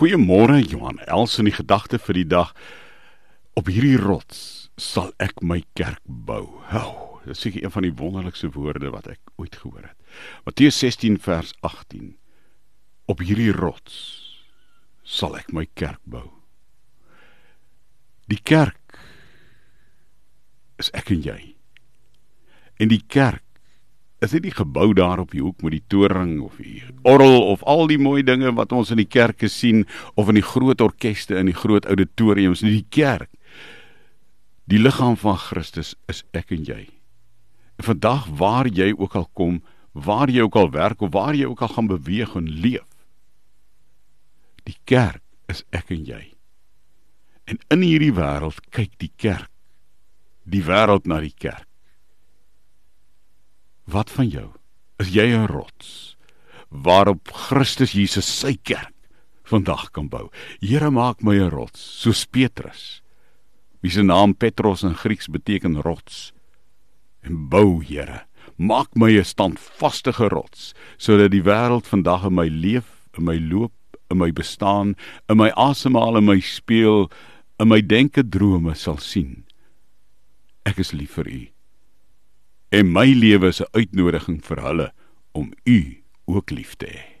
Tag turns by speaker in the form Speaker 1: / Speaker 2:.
Speaker 1: Goeiemôre Johan. Els in die gedagte vir die dag. Op hierdie rots sal ek my kerk bou. Hou. Dit is seker een van die wonderlikste woorde wat ek ooit gehoor het. Matteus 16 vers 18. Op hierdie rots sal ek my kerk bou. Die kerk is ek en jy. En die kerk is dit die gebou daar op die hoek met die toring of die orgel of al die mooi dinge wat ons in die kerke sien of in die groot orkeste in die groot auditoriums? In die kerk die liggaam van Christus is ek en jy. En vandag waar jy ook al kom waar jy ook al werk of waar jy ook al gaan beweeg en leef die kerk is ek en jy. En in hierdie wêreld kyk die kerk die wêreld na die kerk Wat van jou? Is jy 'n rots waarop Christus Jesus sy kerk vandag kan bou? Here maak my 'n rots, soos Petrus. Wie se naam Petros in Grieks beteken rots. En bou, Here, maak my 'n standvaste rots, sodat die wêreld vandag in my leef, in my loop, in my bestaan, in my asemhaal en my speel, in my denke drome sal sien. Ek is lief vir U en my lewe is 'n uitnodiging vir hulle om u ook lief te hê.